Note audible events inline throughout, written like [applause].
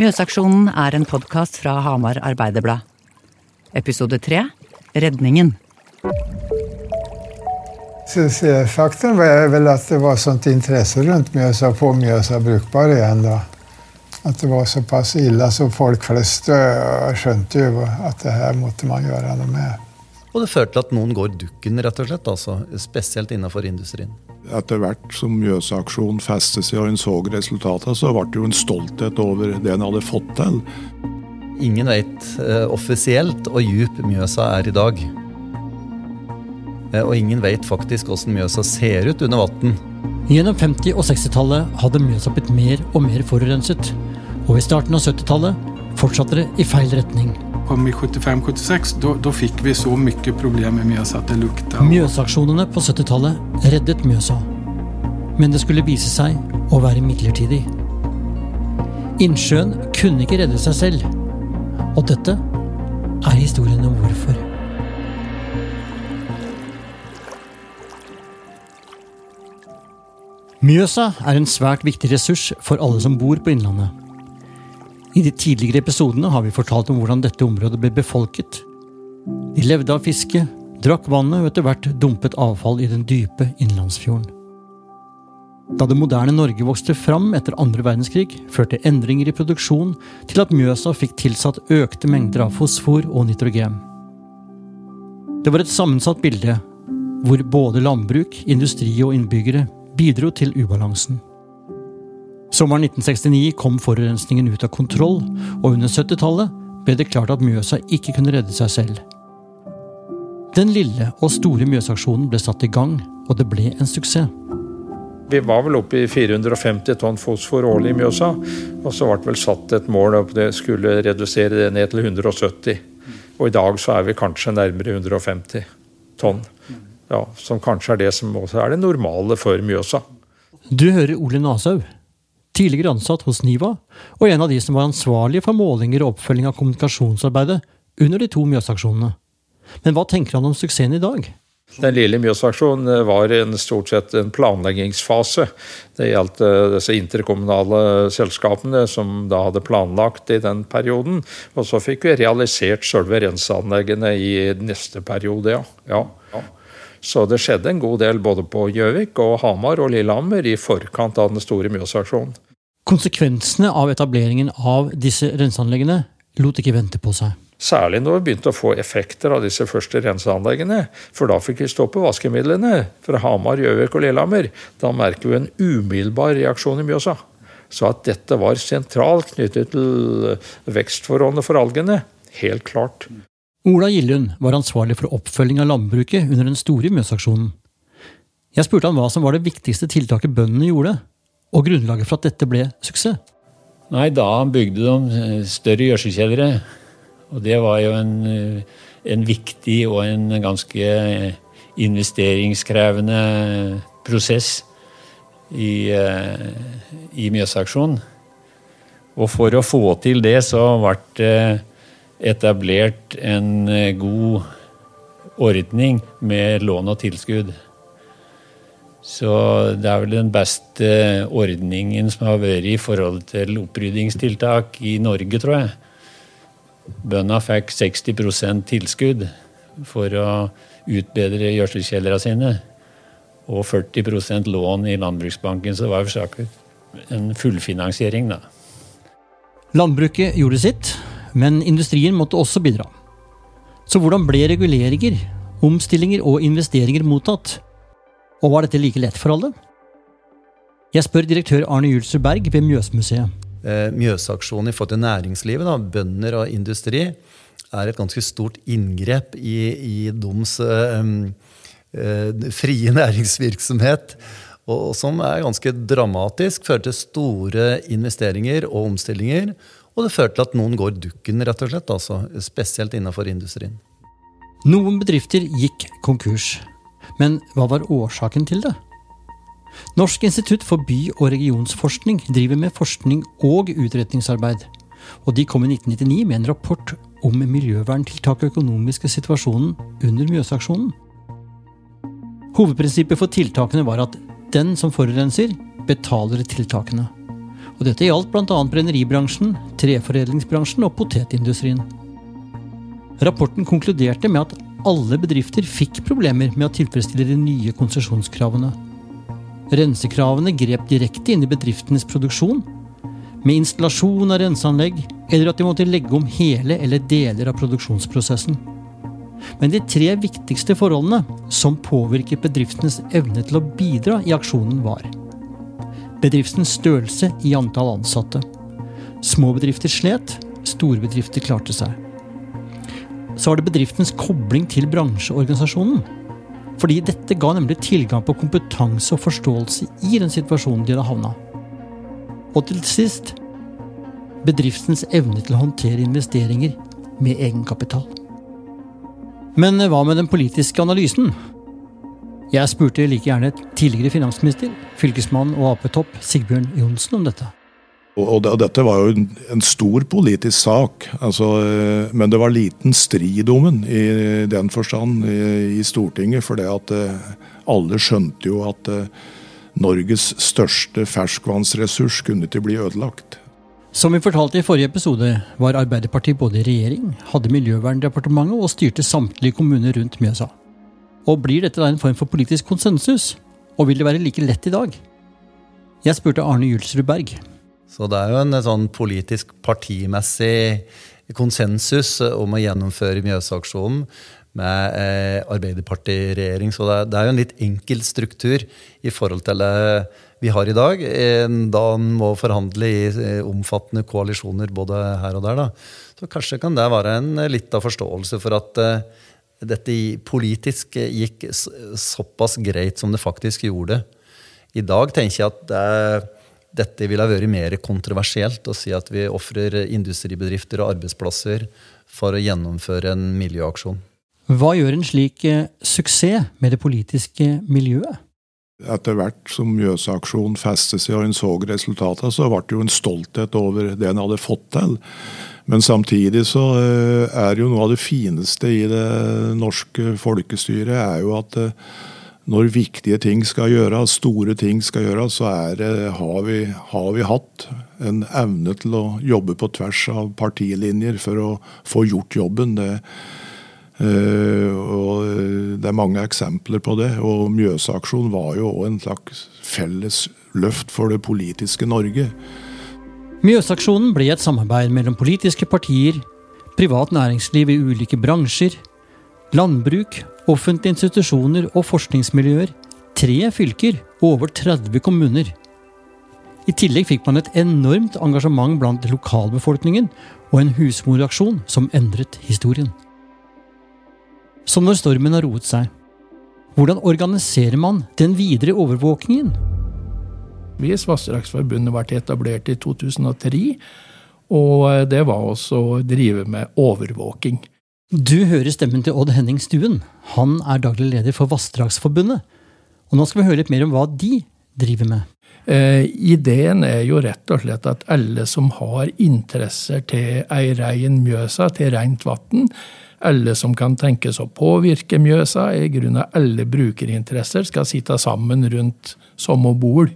Mjøsaksjonen er en podkast fra Hamar Arbeiderblad. Episode tre Redningen. Faktum var vel at det var sånt interesse rundt Mjøsa, på Mjøsa brukbar igjen. da. At det var såpass ille så folk flest øh, skjønte jo at det her måtte man gjøre noe med. Og det førte til at noen går dukken, rett og slett, altså, spesielt innenfor industrien. Etter hvert som Mjøsaksjonen festet seg og en så resultatene, så ble det jo en stolthet over det en hadde fått til. Ingen vet eh, offisielt hvor djup Mjøsa er i dag. Eh, og ingen vet faktisk hvordan Mjøsa ser ut under vann. Gjennom 50- og 60-tallet hadde Mjøsa blitt mer og mer forurenset. Og i starten av 70-tallet fortsatte det i feil retning. Kom i 75-76, da fikk vi så mye problem med Mjøsa at det lukta. Mjøsaksjonene på 70-tallet reddet Mjøsa. Men det skulle vise seg å være midlertidig. Innsjøen kunne ikke redde seg selv. Og dette er historien om hvorfor. Mjøsa er en svært viktig ressurs for alle som bor på Innlandet. I de tidligere episodene har vi fortalt om hvordan dette området ble befolket. De levde av fiske, drakk vannet og etter hvert dumpet avfall i den dype innlandsfjorden. Da det moderne Norge vokste fram etter andre verdenskrig, førte endringer i produksjon til at Mjøsa fikk tilsatt økte mengder av fosfor og nitrogen. Det var et sammensatt bilde, hvor både landbruk, industri og innbyggere bidro til ubalansen. Sommeren 1969 kom forurensningen ut av kontroll, og under 70-tallet ble det klart at Mjøsa ikke kunne redde seg selv. Den lille og store Mjøsaksjonen ble satt i gang, og det ble en suksess. Vi var vel oppe i 450 tonn fosfor årlig i Mjøsa. Og så ble det vel satt et mål om det skulle redusere det ned til 170. Og i dag så er vi kanskje nærmere 150 tonn. Ja, som kanskje er det som også er det normale for Mjøsa. Du hører Ole Nashaug, tidligere ansatt hos NIVA, og en av de som var ansvarlige for målinger og oppfølging av kommunikasjonsarbeidet under de to Mjøsaksjonene. Men hva tenker han om suksessen i dag? Den lille Mjøsaksjonen var en, stort sett en planleggingsfase. Det gjaldt eh, disse interkommunale selskapene som da hadde planlagt i den perioden. Og så fikk vi realisert selve renseanleggene i neste periode, ja. ja. Så det skjedde en god del både på Gjøvik og Hamar og Lillehammer i forkant av den store Mjøsaksjonen. Konsekvensene av etableringen av disse renseanleggene lot ikke vente på seg. Særlig når vi begynte å få effekter av disse første renseanleggene. For da fikk vi stoppe vaskemidlene fra Hamar, Gjøvik og Lillehammer. Da merker vi en umiddelbar reaksjon i Mjøsa. Så at dette var sentralt knyttet til vekstforholdene for algene, helt klart. Ola Gillund var ansvarlig for oppfølging av landbruket under den store Mjøsaksjonen. Jeg spurte han hva som var det viktigste tiltaket bøndene gjorde, og grunnlaget for at dette ble suksess. Nei, da bygde de større gjødselkjellere. Og det var jo en, en, viktig og en ganske investeringskrevende prosess i, i Mjøsaksjonen. Og for å få til det, så ble det etablert en god ordning med lån og tilskudd. Så det er vel den beste ordningen som har vært i forhold til oppryddingstiltak i Norge, tror jeg. Bøndene fikk 60% tilskudd for å utbedre gjødselkjellerne sine. Og 40% lån i Landbruksbanken, så det var for en fullfinansiering, da. Landbruket gjorde sitt, men industrien måtte også bidra. Så hvordan ble reguleringer, omstillinger og investeringer mottatt? Og var dette like lett for alle? Jeg spør direktør Arne Julser Berg ved Mjøsmuseet. Eh, Mjøsaksjonen i forhold til næringslivet, da, bønder og industri, er et ganske stort inngrep i, i deres øh, øh, frie [laughs] næringsvirksomhet. Og, og som er ganske dramatisk. Fører til store investeringer og omstillinger. Og det fører til at noen går dukken, rett og slett. Altså, spesielt innenfor industrien. Noen bedrifter gikk konkurs. Men hva var årsaken til det? Norsk institutt for by- og regionsforskning driver med forskning og utretningsarbeid. Og de kom i 1999 med en rapport om miljøverntiltak og økonomiske situasjonen under Mjøsaksjonen. Hovedprinsippet for tiltakene var at den som forurenser, betaler tiltakene. Og dette gjaldt bl.a. brenneribransjen, treforedlingsbransjen og potetindustrien. Rapporten konkluderte med at alle bedrifter fikk problemer med å tilfredsstille de nye konsesjonskravene. Rensekravene grep direkte inn i bedriftenes produksjon, med installasjon av renseanlegg, eller at de måtte legge om hele eller deler av produksjonsprosessen. Men de tre viktigste forholdene som påvirket bedriftenes evne til å bidra i aksjonen, var bedriftens størrelse i antall ansatte. Små bedrifter slet, store bedrifter klarte seg. Så var det bedriftens kobling til bransjeorganisasjonen. Fordi dette ga nemlig tilgang på kompetanse og forståelse i den situasjonen de hadde havna. Og til sist bedriftens evne til å håndtere investeringer med egenkapital. Men hva med den politiske analysen? Jeg spurte like gjerne tidligere finansminister, fylkesmann og Ap-topp Sigbjørn Johnsen om dette. Og, Dette var jo en, stor politisk sak, altså, eh, men det var liten strid om den i den forstand i, Stortinget. For eh, alle skjønte jo at eh, Norges største ferskvannsressurs kunne ikke bli ødelagt. Som vi fortalte i forrige episode, var Arbeiderpartiet både i regjering, hadde Miljøverndepartementet og styrte samtlige kommuner rundt Mjøsa. Og blir dette da en form for politisk konsensus? Og vil det være like lett i dag? Jeg spurte Arne Julsrud Berg. Så det er jo en sånn politisk partimessig konsensus om å gjennomføre Mjøsaksjonen med eh, Arbeiderpartiregjering. Så det er, det er, jo en litt enkel struktur i forhold til det vi har i dag. Da en må forhandle i eh, omfattende koalisjoner både her og der. Da. Så kanskje kan det være en litt av forståelse for at eh, dette politisk gikk såpass greit som det faktisk gjorde. I dag tenker jeg at det, dette ville ha vært mer kontroversielt å si at vi ofrer industribedrifter og arbeidsplasser for å gjennomføre en miljøaksjon. Hva gjør en slik eh, suksess med det politiske miljøet? Etter hvert som Mjøsaksjonen festet seg og en så resultatene, så ble det jo en stolthet over det en hadde fått til. Men samtidig så eh, er jo noe av det fineste i det norske folkestyret er jo at eh, når viktige ting skal gjøres, store ting skal gjøres, så det, har, vi, har, vi, hatt en evne til å jobbe på tvers av partilinjer for å få gjort jobben. Det, øh, og det er mange eksempler på det. Og Mjøsaksjonen var jo òg en slags felles løft for det politiske Norge. Mjøsaksjonen ble et samarbeid mellom politiske partier, privat næringsliv i ulike bransjer, landbruk, offentlige institusjoner og forskningsmiljøer, tre fylker og over 30 kommuner. I tillegg fikk man et enormt engasjement blant lokalbefolkningen og en husmoraksjon som endret historien. Som når stormen har roet seg. Hvordan organiserer man den videre overvåkingen? Hvis Vassdragsforbundet ble etablert i 2003, og det var også å drive med overvåking. Du hører stemmen til Odd Henning Stuen. Han er daglig leder for Vassdragsforbundet. Og nå skal vi høre litt mer om hva de driver med. Eh, ideen er jo rett og slett at alle som har interesser til ei rein Mjøsa, til rent vann, alle som kan tenkes å påvirke Mjøsa, i grunn av alle brukerinteresser, skal sitte sammen rundt samme bord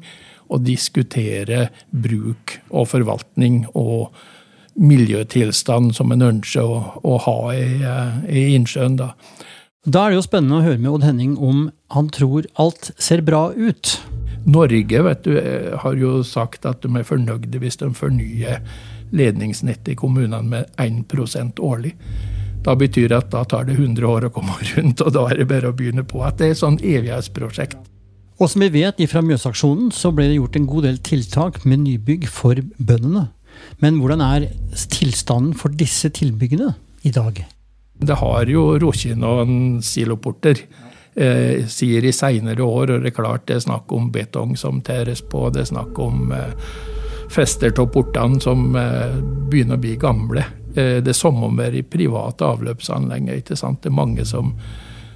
og diskutere bruk og forvaltning og miljøtilstand som en ønsker å, å ha i, i innsjøen. Da. da er det jo spennende å høre med Odd Henning om han tror alt ser bra ut. Norge vet du, har jo sagt at de er fornøyde hvis de fornyer ledningsnettet i kommunene med 1 årlig. Da betyr det at da tar det 100 år å komme [laughs] rundt, og da er det bare å begynne på. At det er et sånn evighetsprosjekt. Og som vi vet fra Mjøsaksjonen, så ble det gjort en god del tiltak med nybygg for bøndene. Men hvordan er tilstanden for disse tilbyggene i dag? Det har jo rukket noen siloporter. Eh, sier i seinere år, og det er klart det er snakk om betong som tæres på, det er snakk om eh, fester av portene som eh, begynner å bli gamle. Eh, det er som om er i private avløpsanlegg. Det er mange som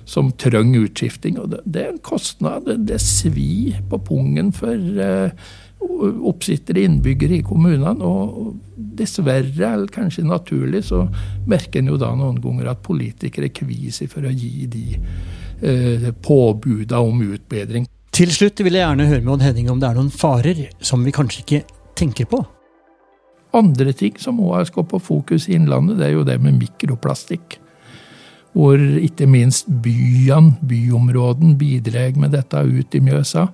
som trenger utskifting. Og det, det, er en kostnad. Det, det svir på pungen for uh, oppsittere innbyggere i kommunene. Og dessverre, eller kanskje naturlig, så merker en jo da noen ganger at politikere kvier seg for å gi de eh, påbuda om utbedring. Til slutt vil jeg gjerne høre med Odd Henning om det er noen farer som vi kanskje ikke tenker på. Andre ting som òg skal på fokus i Innlandet, det er jo det med mikroplastikk. Hvor ikke minst byene, byområden, bidrar med dette ut i Mjøsa.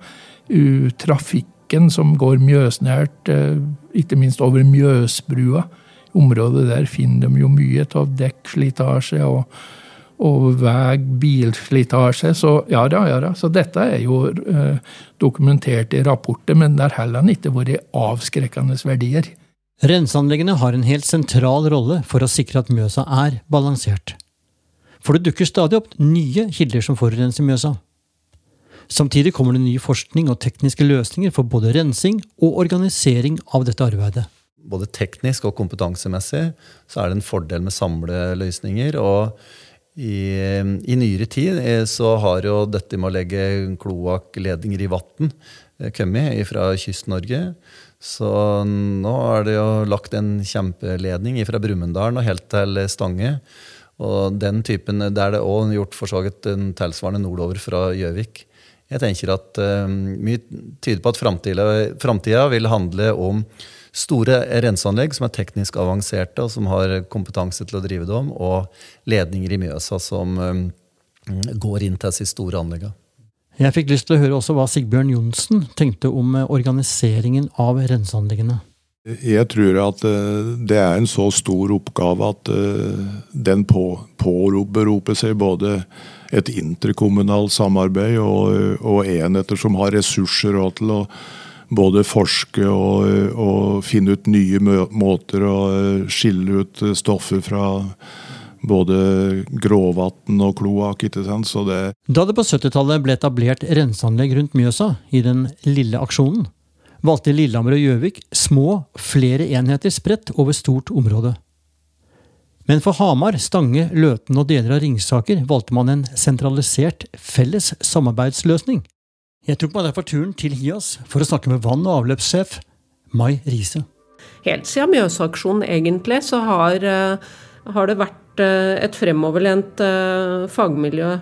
Trafikken som går mjøsnært, eh, ikke minst over Mjøsbrua. I området der finner de jo mye av dekkslitasje og, og vei, bilslitasje. Så ja da, ja da. Så dette er jo eh, dokumentert i rapporter, men det har heller ikke vært avskrekkende verdier. Renseanleggene har en helt sentral rolle for å sikre at Mjøsa er balansert. For det dukker stadig opp nye kilder som forurenser Mjøsa. Samtidig kommer det ny forskning og tekniske løsninger for både rensing og organisering av dette arbeidet. Både teknisk og kompetansemessig så er det en fordel med samleløsninger. og i, I, nyere tid eh, så har jo dette med å legge kloakkledninger i vann eh, kommet fra Kyst-Norge. Så nå er det jo lagt en kjempeledning fra Brumunddal og helt til Stange. Og den typen, er det òg gjort for så vidt en tilsvarende nordover fra Gjøvik. Jeg tenker at uh, Mye tyder på at framtida vil handle om store renseanlegg som er teknisk avanserte, og som har kompetanse til å drive dem, og ledninger i Mjøsa som um, går inn til disse store anleggene. Jeg fikk lyst til å høre også hva Sigbjørn Johnsen tenkte om eh, organiseringen av renseanleggene. Jeg tror at eh, det er en så stor oppgave at eh, den påberoper seg både et interkommunalt samarbeid og, og, enheter som har ressurser til å både forske og, og finne ut nye måter å skille ut stoffer fra både gråvann og kloakk. Da det på 70-tallet ble etablert renseanlegg rundt Mjøsa, i den lille aksjonen, valgte Lillehammer og Gjøvik små, flere enheter spredt over stort område. Men for Hamar, Stange, Løten og deler av Ringsaker valgte man en sentralisert, felles samarbeidsløsning. Jeg tok meg derfor turen til Hias for å snakke med vann- og avløpssjef Mai Riise. Helt siden Mjøsaksjonen, egentlig, så har, eh, har det vært Eh, et fremoverlent eh, fagmiljø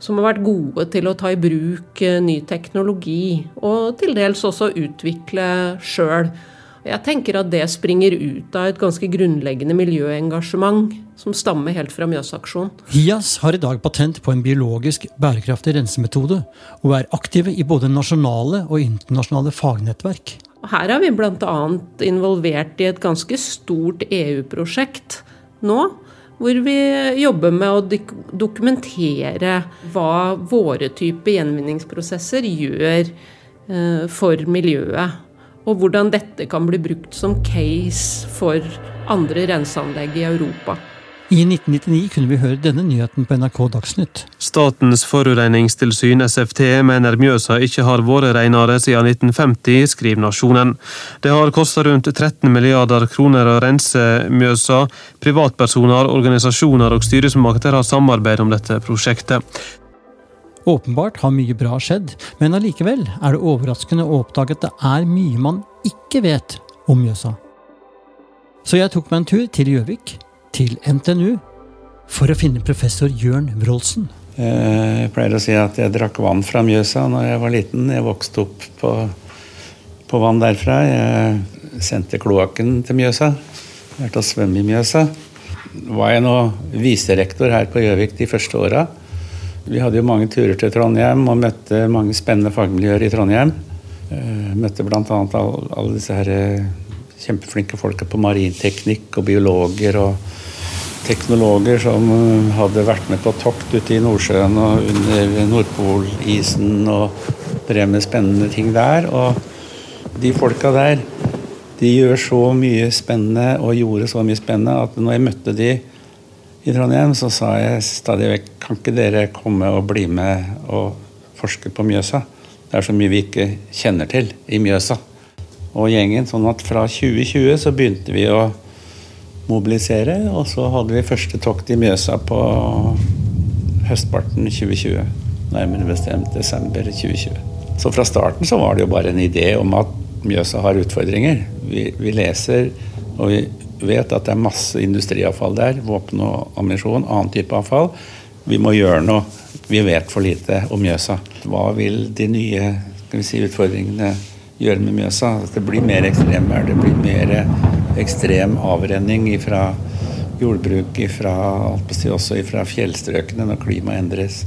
som har vært gode til å ta i bruk eh, ny teknologi, og til dels også utvikle sjøl. Jeg tenker at det springer ut av et ganske grunnleggende miljøengasjement som stammer helt fra Mjøsaksjonen. HIAS har i dag patent på en biologisk bærekraftig rensemetode, og er aktive i både nasjonale og internasjonale fagnettverk. Her er vi bl.a. involvert i et ganske stort EU-prosjekt nå hvor vi jobber med å dokumentere hva våre typer gjenvinningsprosesser gjør eh, for miljøet. Og hvordan dette kan bli brukt som case for andre renseanlegg i Europa. I 1999 kunne vi høre denne nyheten på NRK Dagsnytt. Statens forurensningstilsyn, SFT, mener Mjøsa ikke har vært renere siden 1950, skriver Nasjonen. Det har kostet rundt 13 milliarder kroner å rense Mjøsa. Privatpersoner, organisasjoner og styresmakter har samarbeidet om dette prosjektet. Åpenbart har mye bra skjedd, men allikevel er det overraskende å oppdage at det er mye man ikke vet om Mjøsa. Så jeg tok meg en tur til Gjøvik til NTNU for å finne professor Jørn Wroldsen. Eh, jeg pleier å si at jeg drakk vann fra Mjøsa når jeg var liten. Jeg vokste opp på, på vann derfra. Jeg sendte kloakken til Mjøsa. Lærte å svømme i Mjøsa. Var jeg nå viserektor her på Gjøvik de første åra. Vi hadde jo mange turer til Trondheim og møtte mange spennende fagmiljøer i Trondheim. Eh, møtte bl.a. alle, disse her eh, kjempeflinke folka på marinteknikk og biologer og teknologer som eh, hadde vært med på tokt ute i Nordsjøen og under Nordpolisen og drev med spennende ting der. Og de folka der de gjør så mye spennende og gjorde så mye spennende at når jeg møtte de i Trondheim, så sa jeg stadig vekk kan ikke dere komme og bli med og forske på Mjøsa? Det er så mye vi ikke kjenner til i Mjøsa og gjengen. Sånn at fra 2020 så begynte vi å mobilisere, og så hadde vi første tokt i Mjøsa på høstparten 2020. Nærmere bestemt desember 2020. Så fra starten så var det jo bare en idé om at Mjøsa har utfordringer. Vi, vi leser og vi vet at det er masse industriavfall der. Våpen og ammunisjon, annen type avfall. Vi må gjøre noe. Vi vet for lite om Mjøsa. Hva vil de nye si, utfordringene gjøre med Mjøsa. At det blir mer ekstremvær, det blir mer ekstrem avrenning fra jordbruk, ifra, også fra fjellstrøkene når klimaet endres.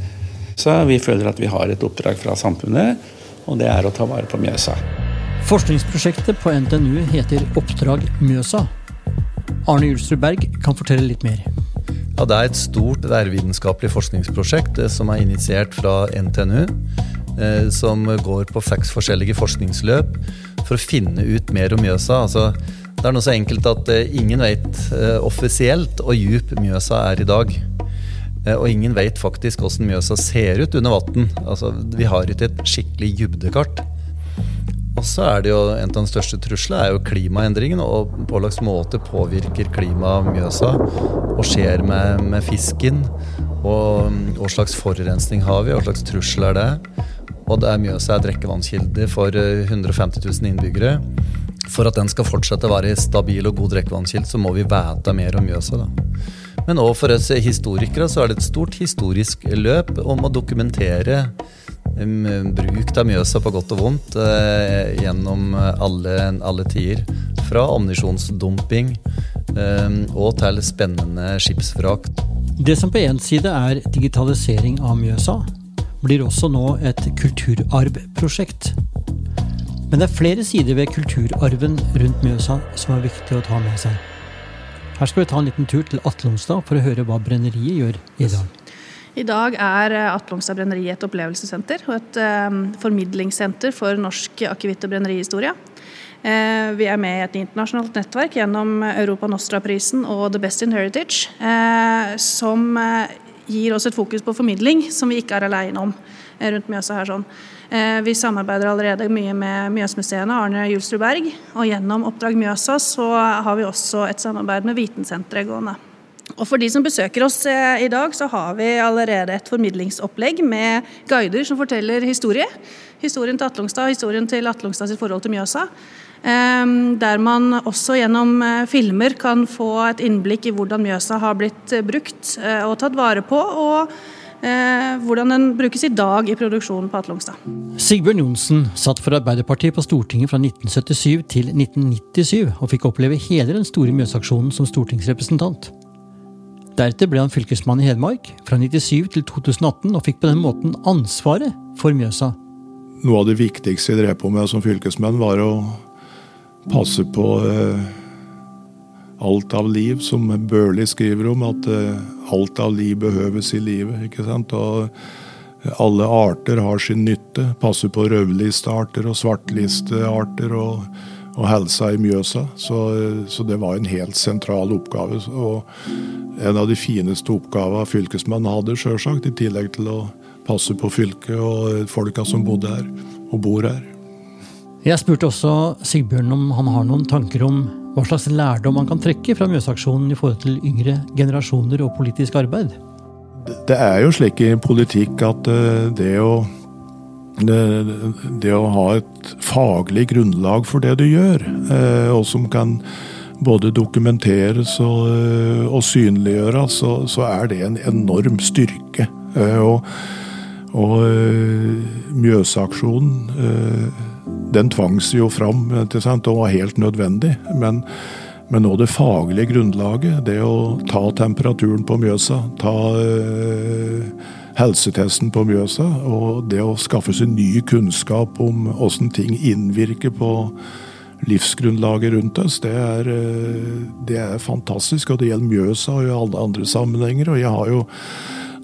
Så vi føler at vi har et oppdrag fra samfunnet, og det er å ta vare på Mjøsa. Forskningsprosjektet på NTNU heter Oppdrag Mjøsa. Arne Julsrud Berg kan fortelle litt mer. Ja, Det er et stort værvitenskapelig forskningsprosjekt eh, som er initiert fra NTNU. Eh, som går på seks forskjellige forskningsløp for å finne ut mer om Mjøsa. Altså, det er noe så enkelt at eh, ingen vet offisielt hvor djup Mjøsa er i dag. Og ingen vet faktisk hvordan Mjøsa ser ut under vann. Altså, vi har ikke et skikkelig dybdekart. Og så er det jo En av de største truslene er jo klimaendringene. Og på hvilken måte påvirker klimaet Mjøsa? Og skjer med, med fisken? Og hva slags forurensning har vi? Hva slags trussel er det? Og det Mjøsa er drikkevannskilde for 150 eh, 000 innbyggere. For at den skal fortsette å være stabil og god drikkevannskilde, så må vi vite mer om Mjøsa. da. Men òg for oss historikere så er det et stort historisk løp om å dokumentere bruk av Mjøsa på godt og vondt eh, gjennom alle, alle tider. Fra ammunisjonsdumping eh, og til spennende skipsvrak. Det som på én side er digitalisering av Mjøsa, blir også nå et kulturarvprosjekt. Men det er flere sider ved kulturarven rundt Mjøsa som er viktig å ta med seg. Her skal vi ta en liten tur til Atlongstad for å høre hva brenneriet gjør i dag. I dag er eh, Atlongstad brenneri et opplevelsessenter og et eh, formidlingssenter for norsk akevitt- og brennerihistorie. Eh, vi er med i et internasjonalt nettverk gjennom Europa Nostra-prisen og The Best in Heritage, eh, som uh, gir oss et fokus på formidling som vi ikke er alene om rundt Mjøsa her. sånn. Vi samarbeider allerede mye med Mjøsmuseene, Arne Julsrud Berg, og gjennom Oppdrag Mjøsa så har vi også et samarbeid med Vitensenteret gående. Og For de som besøker oss eh, i dag, så har vi allerede et formidlingsopplegg med guider som forteller historie. Historien til Atlongstad, historien til Atlongstad sitt forhold til Mjøsa. Ehm, der man også gjennom eh, filmer kan få et innblikk i hvordan Mjøsa har blitt eh, brukt og tatt vare på. og hvordan den brukes i dag i produksjonen på Atlongstad. Sigbjørn Johnsen satt for Arbeiderpartiet på Stortinget fra 1977 til 1997, og fikk oppleve hele den store Mjøsaksjonen som stortingsrepresentant. Deretter ble han fylkesmann i Hedmark fra 97 til 2018, og fikk på den måten ansvaret for Mjøsa. Noe av det viktigste jeg drev på med som fylkesmann, var å passe på eh, alt av liv, som Børli skriver om. At eh, alt av liv behøves i livet. ikke sant? Og alle arter har sin nytte. Passe på rødlistearter og svartlistearter. og og helsa i Mjøsa. Så, så, det var en helt sentral oppgave. Og en av de fineste oppgavene fylkesmannen hadde, sjølsagt, i tillegg til å passe på fylket og folka som bodde her og bor her. Jeg spurte også Sigbjørn om han har noen tanker om hva slags lærdom man kan trekke fra Mjøsaksjonen i forhold til yngre generasjoner og politisk arbeid. Det er jo slik i politikk at eh, det å det, det, å ha et faglig grunnlag for det du gjør, eh, og som kan både dokumenteres og, eh, og synliggjøres, så, så, er det en enorm styrke. Og, og Mjøsaksjonen, den tvangs jo fram og var helt nødvendig. Men, men nå det faglige grunnlaget, det å ta temperaturen på Mjøsa, ta helsetesten på Mjøsa. Og det å skaffe seg ny kunnskap om åssen ting innvirker på livsgrunnlaget rundt oss, det er, eh, det er, fantastisk. Og det gjelder Mjøsa og i alle andre sammenhenger. Og jeg har jo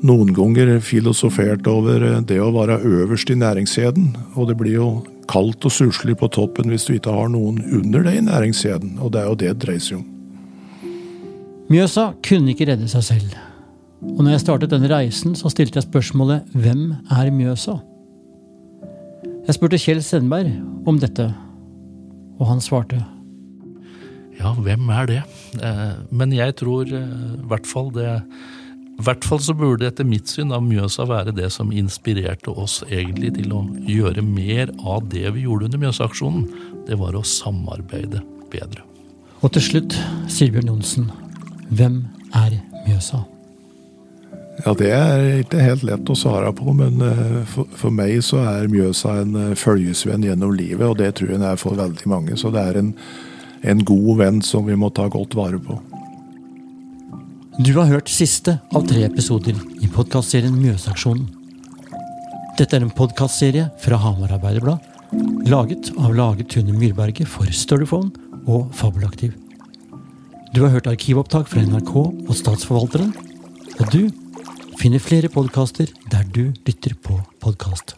noen ganger filosofert over eh, det å være øverst i næringskjeden. Og det blir jo kaldt og suslig på toppen hvis du ikke har noen under deg i næringskjeden. Og det er jo det det dreier seg om. Mjøsa kunne ikke redde seg selv. Og når jeg startet denne reisen, så stilte jeg spørsmålet Hvem er Mjøsa? Jeg spurte Kjell Sendberg om dette, og han svarte. Ja, hvem er det? Eh, men jeg tror eh, i hvert fall det i hvert fall så burde etter mitt syn av Mjøsa være det som inspirerte oss egentlig til å gjøre mer av det vi gjorde under Mjøsaksjonen. Det var å samarbeide bedre. Og til slutt, Sigbjørn Johnsen, hvem er Mjøsa? Ja, Det er ikke helt lett å svare på, men eh, for, meg så er Mjøsa en eh, følgesvenn gjennom livet, og det tror jeg den er for veldig mange. Så det er en, en god venn som vi må ta godt vare på. Du har hørt siste av tre episoder i podkastserien Mjøsaksjonen. Dette er en podkastserie fra Hamar Arbeiderblad, laget av Lage Tune Myrberget for Storyphone og Fabelaktiv. Du har hørt arkivopptak fra NRK og Statsforvalteren, og du finner flere podkaster der du lytter på podkast.